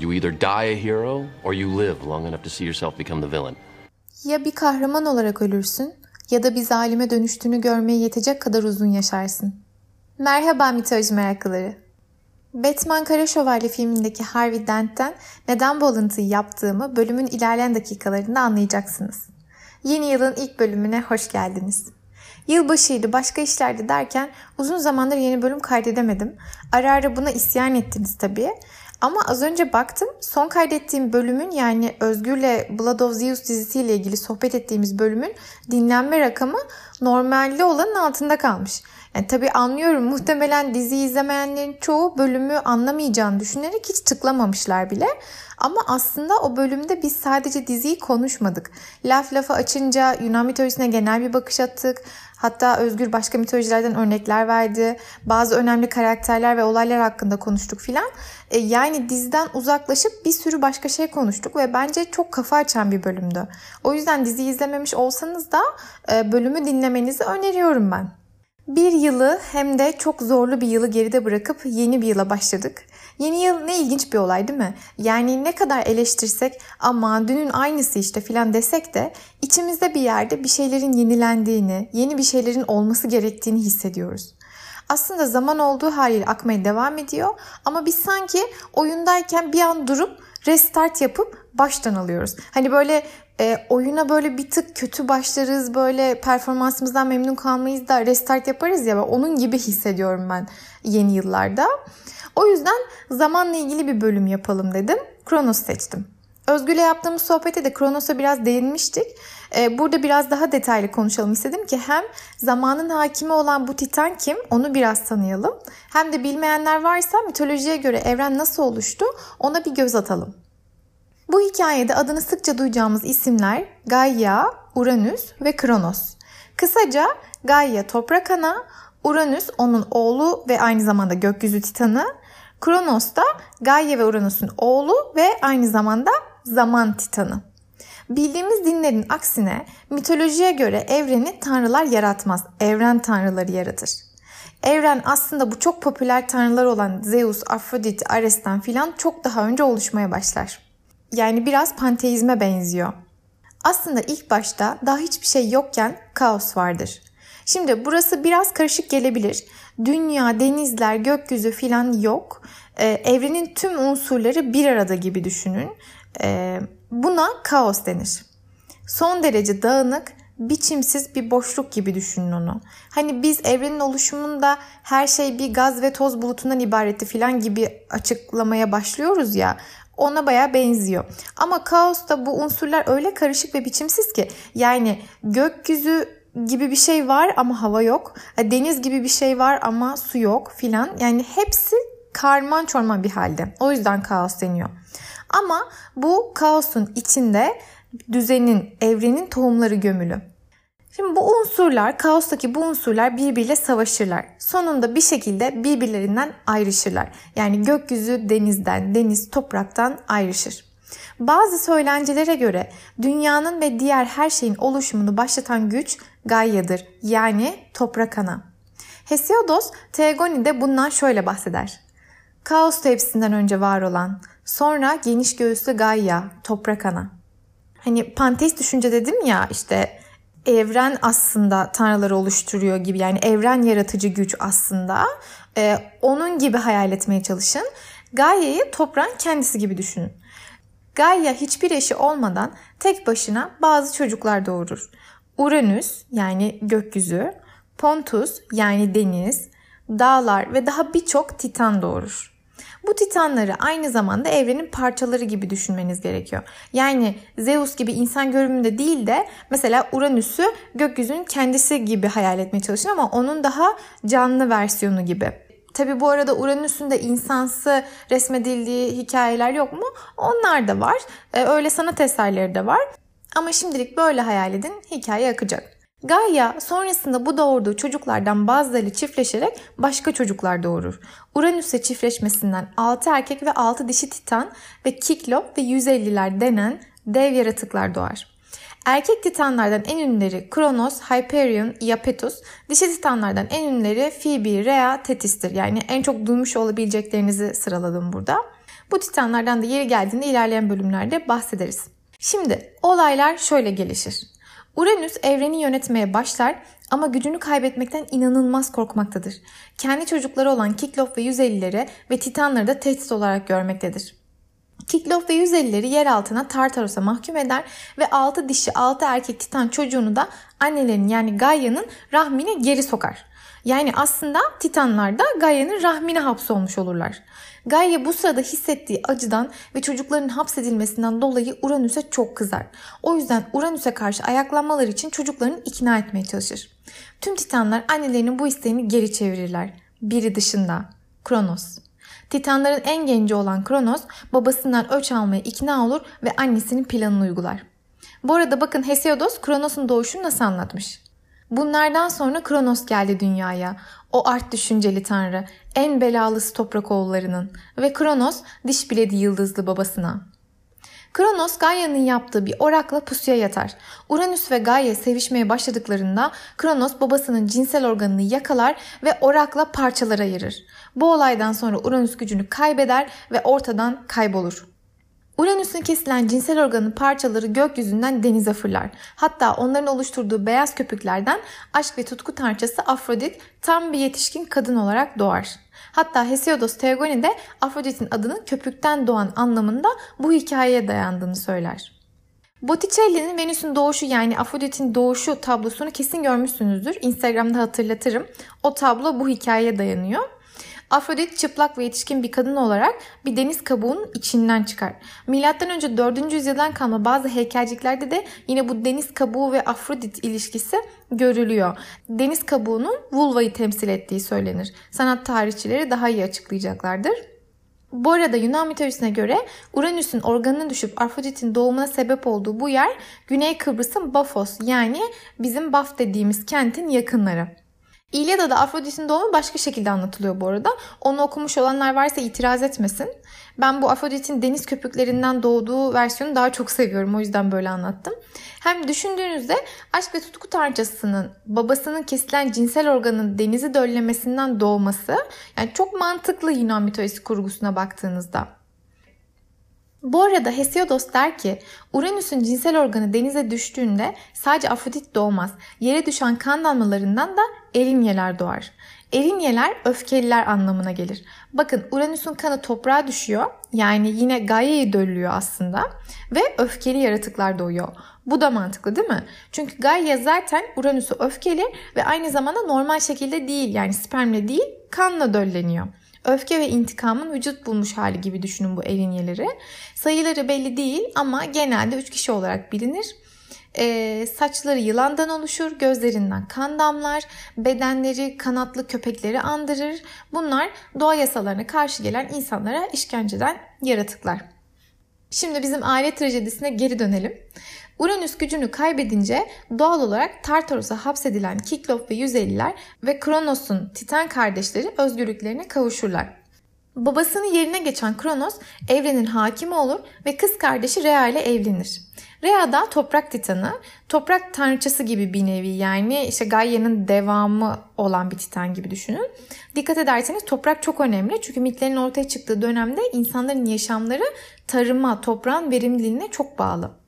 You either die a hero or you live long enough to see yourself become the villain. Ya bir kahraman olarak ölürsün ya da bir zalime dönüştüğünü görmeye yetecek kadar uzun yaşarsın. Merhaba mitoloji meraklıları. Batman Kara Şövalye filmindeki Harvey Dent'ten neden bu alıntıyı yaptığımı bölümün ilerleyen dakikalarında anlayacaksınız. Yeni yılın ilk bölümüne hoş geldiniz. Yılbaşıydı, başka işlerdi derken uzun zamandır yeni bölüm kaydedemedim. Ara ara buna isyan ettiniz tabii. Ama az önce baktım son kaydettiğim bölümün yani Özgür'le Blood of Zeus dizisiyle ilgili sohbet ettiğimiz bölümün dinlenme rakamı normalde olanın altında kalmış. Yani tabii anlıyorum muhtemelen dizi izlemeyenlerin çoğu bölümü anlamayacağını düşünerek hiç tıklamamışlar bile. Ama aslında o bölümde biz sadece diziyi konuşmadık. Laf lafa açınca Yunan mitolojisine genel bir bakış attık. Hatta Özgür başka mitolojilerden örnekler verdi. Bazı önemli karakterler ve olaylar hakkında konuştuk filan. E, yani diziden uzaklaşıp bir sürü başka şey konuştuk ve bence çok kafa açan bir bölümdü. O yüzden dizi izlememiş olsanız da e, bölümü dinlemenizi öneriyorum ben. Bir yılı hem de çok zorlu bir yılı geride bırakıp yeni bir yıla başladık. Yeni yıl ne ilginç bir olay değil mi? Yani ne kadar eleştirsek ama dünün aynısı işte filan desek de içimizde bir yerde bir şeylerin yenilendiğini, yeni bir şeylerin olması gerektiğini hissediyoruz. Aslında zaman olduğu haliyle akmaya devam ediyor ama biz sanki oyundayken bir an durup restart yapıp baştan alıyoruz. Hani böyle e, oyuna böyle bir tık kötü başlarız, böyle performansımızdan memnun kalmayız da restart yaparız ya. Onun gibi hissediyorum ben yeni yıllarda. O yüzden zamanla ilgili bir bölüm yapalım dedim. Kronos seçtim. Özgür'le yaptığımız sohbete de Kronos'a biraz değinmiştik. Ee, burada biraz daha detaylı konuşalım istedim ki hem zamanın hakimi olan bu titan kim onu biraz tanıyalım. Hem de bilmeyenler varsa mitolojiye göre evren nasıl oluştu ona bir göz atalım. Bu hikayede adını sıkça duyacağımız isimler Gaia, Uranüs ve Kronos. Kısaca Gaia toprak ana, Uranüs onun oğlu ve aynı zamanda gökyüzü titanı, Kronos da Gaia ve Uranüs'ün oğlu ve aynı zamanda zaman titanı. Bildiğimiz dinlerin aksine mitolojiye göre evreni tanrılar yaratmaz, evren tanrıları yaratır. Evren aslında bu çok popüler tanrılar olan Zeus, Afrodit, Ares'ten filan çok daha önce oluşmaya başlar. Yani biraz panteizme benziyor. Aslında ilk başta daha hiçbir şey yokken kaos vardır. Şimdi burası biraz karışık gelebilir. Dünya, denizler, gökyüzü filan yok. Ee, evrenin tüm unsurları bir arada gibi düşünün. Ee, buna kaos denir. Son derece dağınık, biçimsiz bir boşluk gibi düşünün onu. Hani biz evrenin oluşumunda her şey bir gaz ve toz bulutundan ibaretti filan gibi açıklamaya başlıyoruz ya ona baya benziyor. Ama kaosta bu unsurlar öyle karışık ve biçimsiz ki yani gökyüzü gibi bir şey var ama hava yok. Deniz gibi bir şey var ama su yok filan. Yani hepsi karman çorman bir halde. O yüzden kaos deniyor. Ama bu kaosun içinde düzenin, evrenin tohumları gömülü. Şimdi bu unsurlar, kaostaki bu unsurlar birbiriyle savaşırlar. Sonunda bir şekilde birbirlerinden ayrışırlar. Yani gökyüzü denizden, deniz topraktan ayrışır. Bazı söylencelere göre dünyanın ve diğer her şeyin oluşumunu başlatan güç Gaia'dır. Yani toprak ana. Hesiodos Teogoni'de bundan şöyle bahseder. Kaos tepsinden önce var olan, sonra geniş göğüslü Gaia, toprak ana. Hani panteist düşünce dedim ya işte evren aslında tanrıları oluşturuyor gibi yani evren yaratıcı güç aslında. Ee, onun gibi hayal etmeye çalışın. Gaia'yı toprağın kendisi gibi düşünün. Gaia hiçbir eşi olmadan tek başına bazı çocuklar doğurur. Uranüs yani gökyüzü, Pontus yani deniz, dağlar ve daha birçok titan doğurur. Bu titanları aynı zamanda evrenin parçaları gibi düşünmeniz gerekiyor. Yani Zeus gibi insan görünümünde değil de mesela Uranüs'ü gökyüzünün kendisi gibi hayal etmeye çalışın ama onun daha canlı versiyonu gibi. Tabi bu arada Uranüs'ün de insansı resmedildiği hikayeler yok mu? Onlar da var. Ee, öyle sanat eserleri de var. Ama şimdilik böyle hayal edin hikaye akacak. Gaia sonrasında bu doğurduğu çocuklardan bazıları çiftleşerek başka çocuklar doğurur. Uranüs'e çiftleşmesinden 6 erkek ve 6 dişi titan ve Kiklop ve 150'ler denen dev yaratıklar doğar. Erkek titanlardan en ünlüleri Kronos, Hyperion, Iapetus. Dişi titanlardan en ünlüleri Phoebe, Rhea, Thetis'tir. Yani en çok duymuş olabileceklerinizi sıraladım burada. Bu titanlardan da yeri geldiğinde ilerleyen bölümlerde bahsederiz. Şimdi olaylar şöyle gelişir. Uranüs evreni yönetmeye başlar ama gücünü kaybetmekten inanılmaz korkmaktadır. Kendi çocukları olan Kiklop ve 150'leri ve Titanları da tehdit olarak görmektedir. Kiklop ve 150'leri yer altına Tartaros'a mahkum eder ve 6 dişi 6 erkek Titan çocuğunu da annelerinin yani Gaia'nın rahmine geri sokar. Yani aslında Titanlar da Gaia'nın rahmine hapsolmuş olurlar. Gaia bu sırada hissettiği acıdan ve çocukların hapsedilmesinden dolayı Uranüs'e çok kızar. O yüzden Uranüs'e karşı ayaklanmaları için çocuklarını ikna etmeye çalışır. Tüm Titanlar annelerinin bu isteğini geri çevirirler. Biri dışında. Kronos. Titanların en genci olan Kronos babasından öç almaya ikna olur ve annesinin planını uygular. Bu arada bakın Hesiodos Kronos'un doğuşunu nasıl anlatmış. Bunlardan sonra Kronos geldi dünyaya. O art düşünceli tanrı, en belalısı toprak oğullarının ve Kronos diş biledi yıldızlı babasına. Kronos Gaia'nın yaptığı bir orakla pusuya yatar. Uranüs ve Gaia sevişmeye başladıklarında Kronos babasının cinsel organını yakalar ve orakla parçalar ayırır. Bu olaydan sonra Uranüs gücünü kaybeder ve ortadan kaybolur. Uranüs'ün kesilen cinsel organın parçaları gökyüzünden denize fırlar. Hatta onların oluşturduğu beyaz köpüklerden aşk ve tutku tanrıçası Afrodit tam bir yetişkin kadın olarak doğar. Hatta Hesiodos Theogoni de Afrodit'in adının köpükten doğan anlamında bu hikayeye dayandığını söyler. Botticelli'nin Venüs'ün doğuşu yani Afrodit'in doğuşu tablosunu kesin görmüşsünüzdür. Instagram'da hatırlatırım. O tablo bu hikayeye dayanıyor. Afrodit çıplak ve yetişkin bir kadın olarak bir deniz kabuğunun içinden çıkar. Milattan önce 4. yüzyıldan kalma bazı heykelciklerde de yine bu deniz kabuğu ve Afrodit ilişkisi görülüyor. Deniz kabuğunun vulvayı temsil ettiği söylenir. Sanat tarihçileri daha iyi açıklayacaklardır. Bu arada Yunan mitolojisine göre Uranüs'ün organına düşüp Afrodit'in doğumuna sebep olduğu bu yer Güney Kıbrıs'ın Bafos yani bizim Baf dediğimiz kentin yakınları. İlyada'da Afrodit'in doğumu başka şekilde anlatılıyor bu arada. Onu okumuş olanlar varsa itiraz etmesin. Ben bu Afrodit'in deniz köpüklerinden doğduğu versiyonu daha çok seviyorum. O yüzden böyle anlattım. Hem düşündüğünüzde aşk ve tutku tanrıçasının babasının kesilen cinsel organın denizi döllemesinden doğması yani çok mantıklı Yunan mitolojisi kurgusuna baktığınızda. Bu arada Hesiodos der ki Uranüs'ün cinsel organı denize düştüğünde sadece Afrodit doğmaz. Yere düşen kan damlalarından da Erinyeler doğar. Erinyeler öfkeliler anlamına gelir. Bakın Uranüs'ün kanı toprağa düşüyor. Yani yine Gaia'yı döllüyor aslında. Ve öfkeli yaratıklar doğuyor. Bu da mantıklı değil mi? Çünkü Gaia zaten Uranüs'ü öfkeli ve aynı zamanda normal şekilde değil yani spermle değil kanla dölleniyor. Öfke ve intikamın vücut bulmuş hali gibi düşünün bu elinyeleri. Sayıları belli değil ama genelde 3 kişi olarak bilinir. Ee, saçları yılandan oluşur, gözlerinden kan damlar, bedenleri kanatlı köpekleri andırır. Bunlar doğa yasalarına karşı gelen insanlara işkenceden yaratıklar. Şimdi bizim aile trajedisine geri dönelim. Uranüs gücünü kaybedince doğal olarak Tartaros'a hapsedilen Kiklop ve 150'ler ve Kronos'un Titan kardeşleri özgürlüklerine kavuşurlar. Babasının yerine geçen Kronos evrenin hakimi olur ve kız kardeşi Rhea ile evlenir. Rhea da toprak titanı, toprak tanrıçası gibi bir nevi yani işte Gaia'nın devamı olan bir titan gibi düşünün. Dikkat ederseniz toprak çok önemli çünkü mitlerin ortaya çıktığı dönemde insanların yaşamları tarıma, toprağın verimliliğine çok bağlı.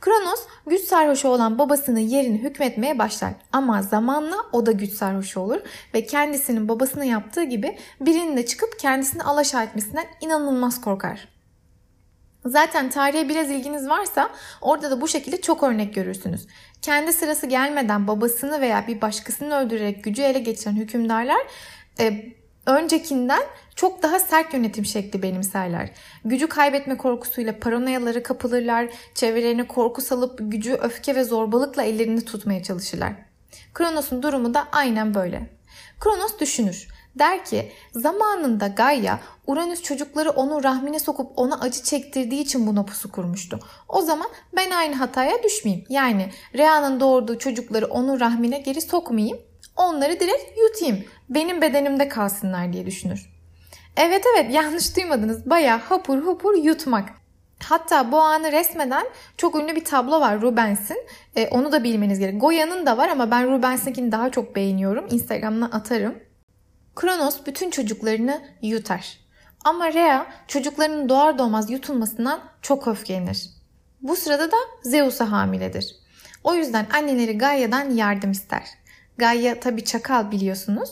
Kronos güç sarhoşu olan babasının yerini hükmetmeye başlar. Ama zamanla o da güç sarhoşu olur ve kendisinin babasına yaptığı gibi birinin de çıkıp kendisini alaşağı etmesinden inanılmaz korkar. Zaten tarihe biraz ilginiz varsa orada da bu şekilde çok örnek görürsünüz. Kendi sırası gelmeden babasını veya bir başkasını öldürerek gücü ele geçiren hükümdarlar e, öncekinden çok daha sert yönetim şekli benimserler. Gücü kaybetme korkusuyla paranoyaları kapılırlar, çevrelerine korku salıp gücü öfke ve zorbalıkla ellerini tutmaya çalışırlar. Kronos'un durumu da aynen böyle. Kronos düşünür. Der ki zamanında Gaia Uranüs çocukları onu rahmine sokup ona acı çektirdiği için buna pusu kurmuştu. O zaman ben aynı hataya düşmeyeyim. Yani Rhea'nın doğurduğu çocukları onun rahmine geri sokmayayım. Onları direkt yutayım. Benim bedenimde kalsınlar diye düşünür. Evet evet yanlış duymadınız. Baya hapur hapur yutmak. Hatta bu anı resmeden çok ünlü bir tablo var Rubens'in. E, onu da bilmeniz gerek. Goya'nın da var ama ben Rubens'inkini daha çok beğeniyorum. Instagram'dan atarım. Kronos bütün çocuklarını yutar. Ama Rhea çocuklarının doğar doğmaz yutulmasından çok öfkelenir. Bu sırada da Zeus'a hamiledir. O yüzden anneleri Gaia'dan yardım ister. Gaia tabi çakal biliyorsunuz.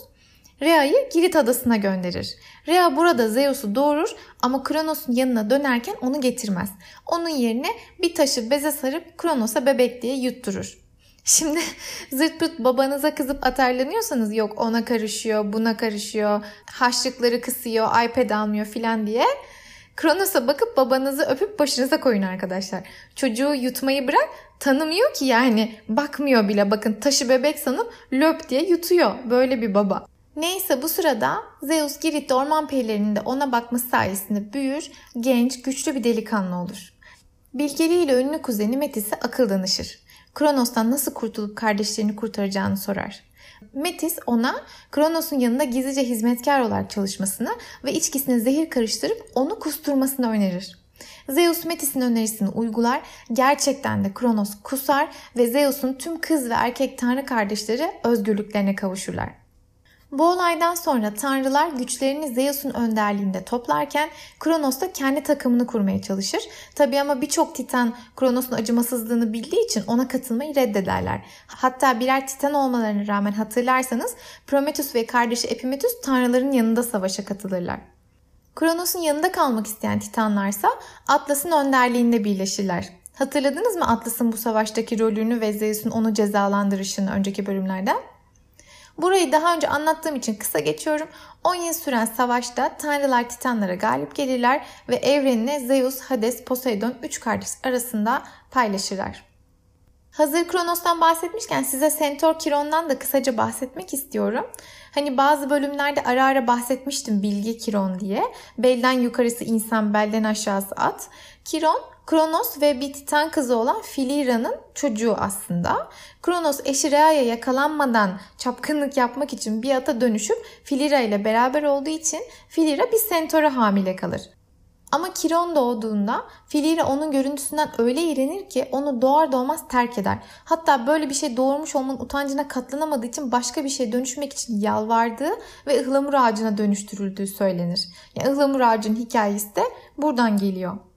Rhea'yı Girit adasına gönderir. Rhea burada Zeus'u doğurur ama Kronos'un yanına dönerken onu getirmez. Onun yerine bir taşı beze sarıp Kronos'a bebek diye yutturur. Şimdi zırt pırt babanıza kızıp atarlanıyorsanız yok ona karışıyor, buna karışıyor, haşlıkları kısıyor, iPad almıyor filan diye Kronos'a bakıp babanızı öpüp başınıza koyun arkadaşlar. Çocuğu yutmayı bırak tanımıyor ki yani bakmıyor bile bakın taşı bebek sanıp löp diye yutuyor böyle bir baba. Neyse bu sırada Zeus Girit'te orman perilerinin de ona bakması sayesinde büyür, genç, güçlü bir delikanlı olur. Bilgeliğiyle ünlü kuzeni Metis'e akıl danışır. Kronos'tan nasıl kurtulup kardeşlerini kurtaracağını sorar. Metis ona Kronos'un yanında gizlice hizmetkar olarak çalışmasını ve içkisine zehir karıştırıp onu kusturmasını önerir. Zeus Metis'in önerisini uygular, gerçekten de Kronos kusar ve Zeus'un tüm kız ve erkek tanrı kardeşleri özgürlüklerine kavuşurlar. Bu olaydan sonra tanrılar güçlerini Zeus'un önderliğinde toplarken Kronos da kendi takımını kurmaya çalışır. Tabi ama birçok titan Kronos'un acımasızlığını bildiği için ona katılmayı reddederler. Hatta birer titan olmalarına rağmen hatırlarsanız Prometheus ve kardeşi Epimetheus tanrıların yanında savaşa katılırlar. Kronos'un yanında kalmak isteyen titanlarsa Atlas'ın önderliğinde birleşirler. Hatırladınız mı Atlas'ın bu savaştaki rolünü ve Zeus'un onu cezalandırışını önceki bölümlerden? Burayı daha önce anlattığım için kısa geçiyorum. 10 yıl süren savaşta tanrılar titanlara galip gelirler ve evrenini Zeus, Hades, Poseidon 3 kardeş arasında paylaşırlar. Hazır Kronos'tan bahsetmişken size Centaur Kiron'dan da kısaca bahsetmek istiyorum. Hani bazı bölümlerde ara ara bahsetmiştim bilgi Kiron diye. Belden yukarısı insan, belden aşağısı at. Kiron Kronos ve bir titan kızı olan Filira'nın çocuğu aslında. Kronos eşi Rhea'ya yakalanmadan çapkınlık yapmak için bir ata dönüşüp Filira ile beraber olduğu için Filira bir sentora hamile kalır. Ama Kiron doğduğunda Filira onun görüntüsünden öyle iğrenir ki onu doğar doğmaz terk eder. Hatta böyle bir şey doğurmuş olmanın utancına katlanamadığı için başka bir şey dönüşmek için yalvardığı ve ıhlamur ağacına dönüştürüldüğü söylenir. Yani ıhlamur ağacının hikayesi de buradan geliyor.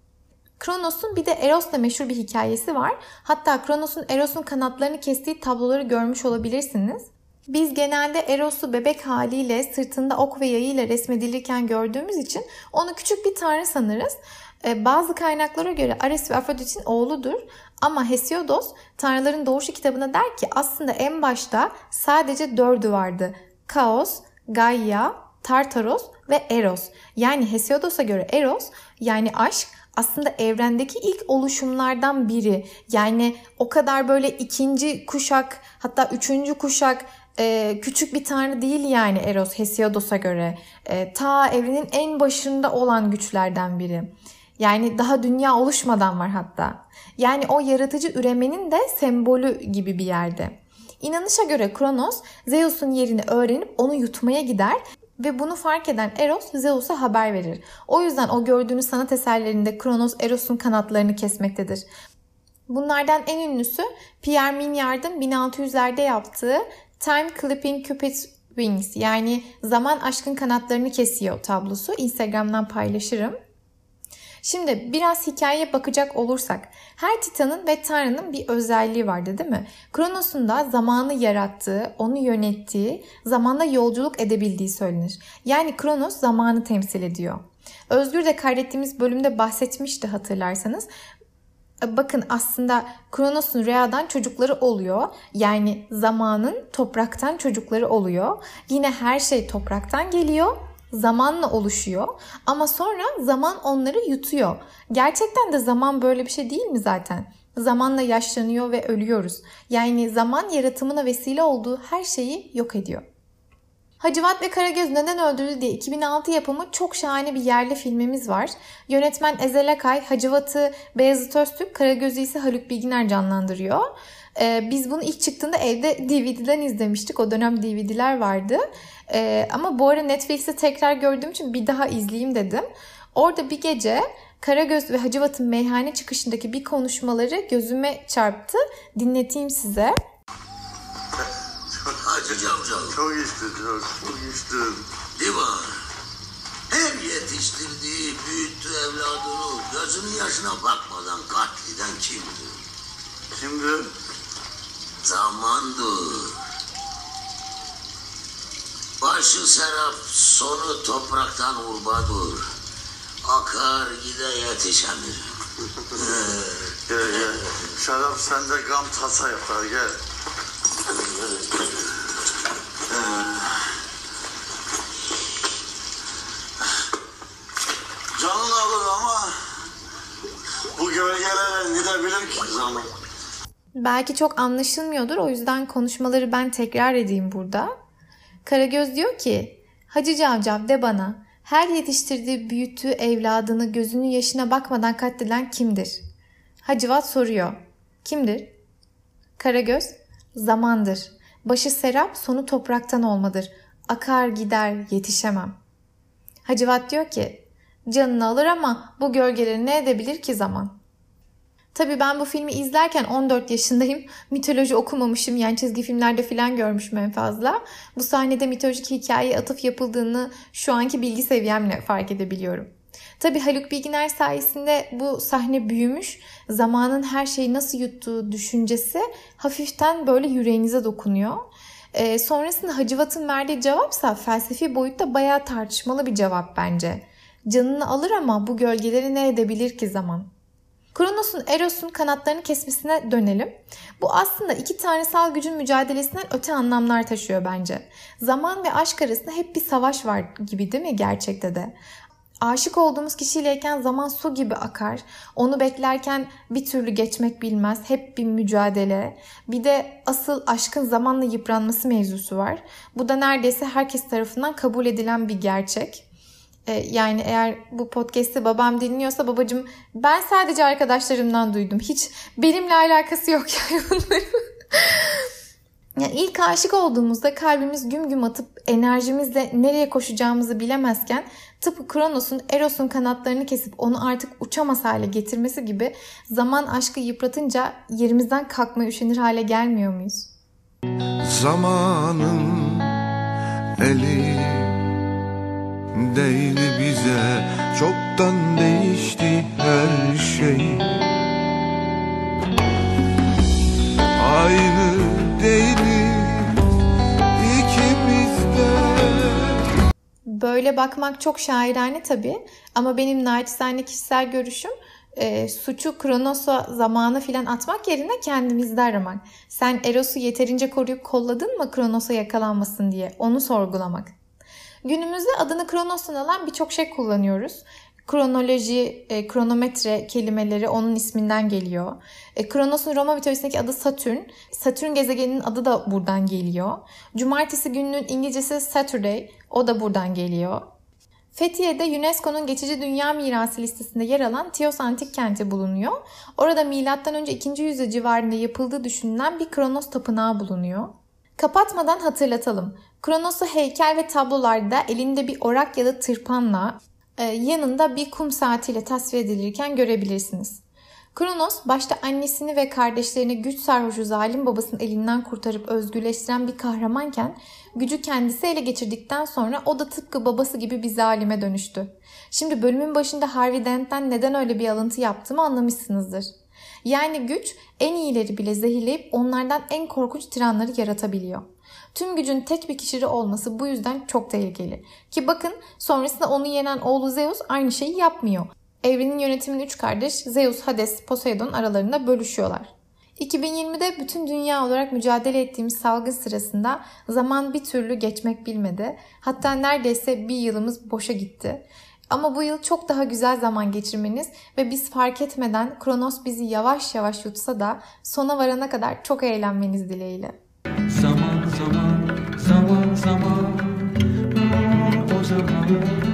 Kronos'un bir de Eros'la meşhur bir hikayesi var. Hatta Kronos'un Eros'un kanatlarını kestiği tabloları görmüş olabilirsiniz. Biz genelde Eros'u bebek haliyle sırtında ok ve yayıyla resmedilirken gördüğümüz için onu küçük bir tanrı sanırız. Ee, bazı kaynaklara göre Ares ve Afrodit'in oğludur. Ama Hesiodos Tanrıların Doğuşu kitabına der ki aslında en başta sadece dördü vardı. Kaos, Gaia, Tartaros ve Eros. Yani Hesiodos'a göre Eros yani aşk aslında evrendeki ilk oluşumlardan biri. Yani o kadar böyle ikinci kuşak hatta üçüncü kuşak e, küçük bir tanrı değil yani Eros Hesiodos'a göre. E, ta evrenin en başında olan güçlerden biri. Yani daha dünya oluşmadan var hatta. Yani o yaratıcı üremenin de sembolü gibi bir yerde. İnanışa göre Kronos Zeus'un yerini öğrenip onu yutmaya gider ve bunu fark eden Eros Zeus'a haber verir. O yüzden o gördüğünüz sanat eserlerinde Kronos Eros'un kanatlarını kesmektedir. Bunlardan en ünlüsü Pierre Mignard'ın 1600'lerde yaptığı Time Clipping Cupid's Wings yani zaman aşkın kanatlarını kesiyor tablosu. Instagram'dan paylaşırım. Şimdi biraz hikayeye bakacak olursak her Titan'ın ve Tanrı'nın bir özelliği vardı değil mi? Kronos'un da zamanı yarattığı, onu yönettiği, zamanda yolculuk edebildiği söylenir. Yani Kronos zamanı temsil ediyor. Özgür de kaydettiğimiz bölümde bahsetmişti hatırlarsanız. Bakın aslında Kronos'un Rhea'dan çocukları oluyor. Yani zamanın topraktan çocukları oluyor. Yine her şey topraktan geliyor zamanla oluşuyor ama sonra zaman onları yutuyor. Gerçekten de zaman böyle bir şey değil mi zaten? Zamanla yaşlanıyor ve ölüyoruz. Yani zaman yaratımına vesile olduğu her şeyi yok ediyor. Hacivat ve Karagöz neden öldürdü diye 2006 yapımı çok şahane bir yerli filmimiz var. Yönetmen Ezel Akay, Hacivat'ı Beyazıt Öztürk, Karagöz'ü ise Haluk Bilginer canlandırıyor. Ee, biz bunu ilk çıktığında evde DVD'den izlemiştik. O dönem DVD'ler vardı. Ee, ama bu ara Netflix'te tekrar gördüğüm için bir daha izleyeyim dedim. Orada bir gece Karagöz ve Hacivat'ın meyhane çıkışındaki bir konuşmaları gözüme çarptı. Dinleteyim size. Hacı Cavcav. Çok içtin çok, çok içtin. Mi? Hem yetiştirdiği, büyüttü evladını gözünün yaşına bakmadan katleden kimdi? Şimdi Zamandır. Başı serap, sonu topraktan urbadır. Akar gide yetişemir. gel gel. Şarap sende gam tasa yapar gel. Canın alır ama bu gölgelere gidebilir ki zaman. Belki çok anlaşılmıyordur o yüzden konuşmaları ben tekrar edeyim burada. Karagöz diyor ki Hacı Cavcav de bana her yetiştirdiği büyüttüğü evladını gözünün yaşına bakmadan katleden kimdir? Hacivat soruyor. Kimdir? Karagöz zamandır. Başı serap sonu topraktan olmadır. Akar gider yetişemem. Hacivat diyor ki canını alır ama bu gölgeleri ne edebilir ki zaman?'' Tabii ben bu filmi izlerken 14 yaşındayım. Mitoloji okumamışım yani çizgi filmlerde falan görmüşüm en fazla. Bu sahnede mitolojik hikayeye atıf yapıldığını şu anki bilgi seviyemle fark edebiliyorum. Tabii Haluk Bilginer sayesinde bu sahne büyümüş. Zamanın her şeyi nasıl yuttuğu düşüncesi hafiften böyle yüreğinize dokunuyor. Ee, sonrasında Hacivat'ın verdiği cevapsa felsefi boyutta bayağı tartışmalı bir cevap bence. Canını alır ama bu gölgeleri ne edebilir ki zaman? Kronos'un Eros'un kanatlarını kesmesine dönelim. Bu aslında iki tanrısal gücün mücadelesinden öte anlamlar taşıyor bence. Zaman ve aşk arasında hep bir savaş var gibi değil mi gerçekte de? Aşık olduğumuz kişiyleyken zaman su gibi akar. Onu beklerken bir türlü geçmek bilmez. Hep bir mücadele. Bir de asıl aşkın zamanla yıpranması mevzusu var. Bu da neredeyse herkes tarafından kabul edilen bir gerçek. E, yani eğer bu podcast'i babam dinliyorsa babacım ben sadece arkadaşlarımdan duydum. Hiç benimle alakası yok yani bunların. yani ilk aşık olduğumuzda kalbimiz güm güm atıp enerjimizle nereye koşacağımızı bilemezken tıpkı Kronos'un Eros'un kanatlarını kesip onu artık uçamaz hale getirmesi gibi zaman aşkı yıpratınca yerimizden kalkmaya üşenir hale gelmiyor muyuz? Zamanın eli değdi bize Çoktan değişti her şey Aynı değiliz ikimiz de Böyle bakmak çok şairane tabii ama benim naçizane kişisel görüşüm e, suçu Kronos'a zamanı filan atmak yerine kendimizde aramak. Sen Eros'u yeterince koruyup kolladın mı Kronos'a yakalanmasın diye onu sorgulamak. Günümüzde adını Kronos'tan alan birçok şey kullanıyoruz. Kronoloji, e, kronometre kelimeleri onun isminden geliyor. E, Kronos'un Roma mitolojisindeki adı Satürn. Satürn gezegeninin adı da buradan geliyor. Cumartesi gününün İngilizcesi Saturday. O da buradan geliyor. Fethiye'de UNESCO'nun geçici dünya mirası listesinde yer alan Tios Antik Kenti bulunuyor. Orada M.Ö. 2. yüzyıl civarında yapıldığı düşünülen bir Kronos tapınağı bulunuyor. Kapatmadan hatırlatalım. Kronos'u heykel ve tablolarda elinde bir orak ya da tırpanla e, yanında bir kum saatiyle tasvir edilirken görebilirsiniz. Kronos başta annesini ve kardeşlerini güç sarhoşu zalim babasının elinden kurtarıp özgürleştiren bir kahramanken gücü kendisi ele geçirdikten sonra o da tıpkı babası gibi bir zalime dönüştü. Şimdi bölümün başında Harvey Dent'ten neden öyle bir alıntı yaptığımı anlamışsınızdır. Yani güç en iyileri bile zehirleyip onlardan en korkunç tiranları yaratabiliyor. Tüm gücün tek bir kişide olması bu yüzden çok tehlikeli. Ki bakın sonrasında onu yenen oğlu Zeus aynı şeyi yapmıyor. Evrenin yönetimini üç kardeş Zeus, Hades, Poseidon aralarında bölüşüyorlar. 2020'de bütün dünya olarak mücadele ettiğimiz salgın sırasında zaman bir türlü geçmek bilmedi. Hatta neredeyse bir yılımız boşa gitti. Ama bu yıl çok daha güzel zaman geçirmeniz ve biz fark etmeden Kronos bizi yavaş yavaş yutsa da sona varana kadar çok eğlenmeniz dileğiyle. Zaman zaman zaman zaman o zaman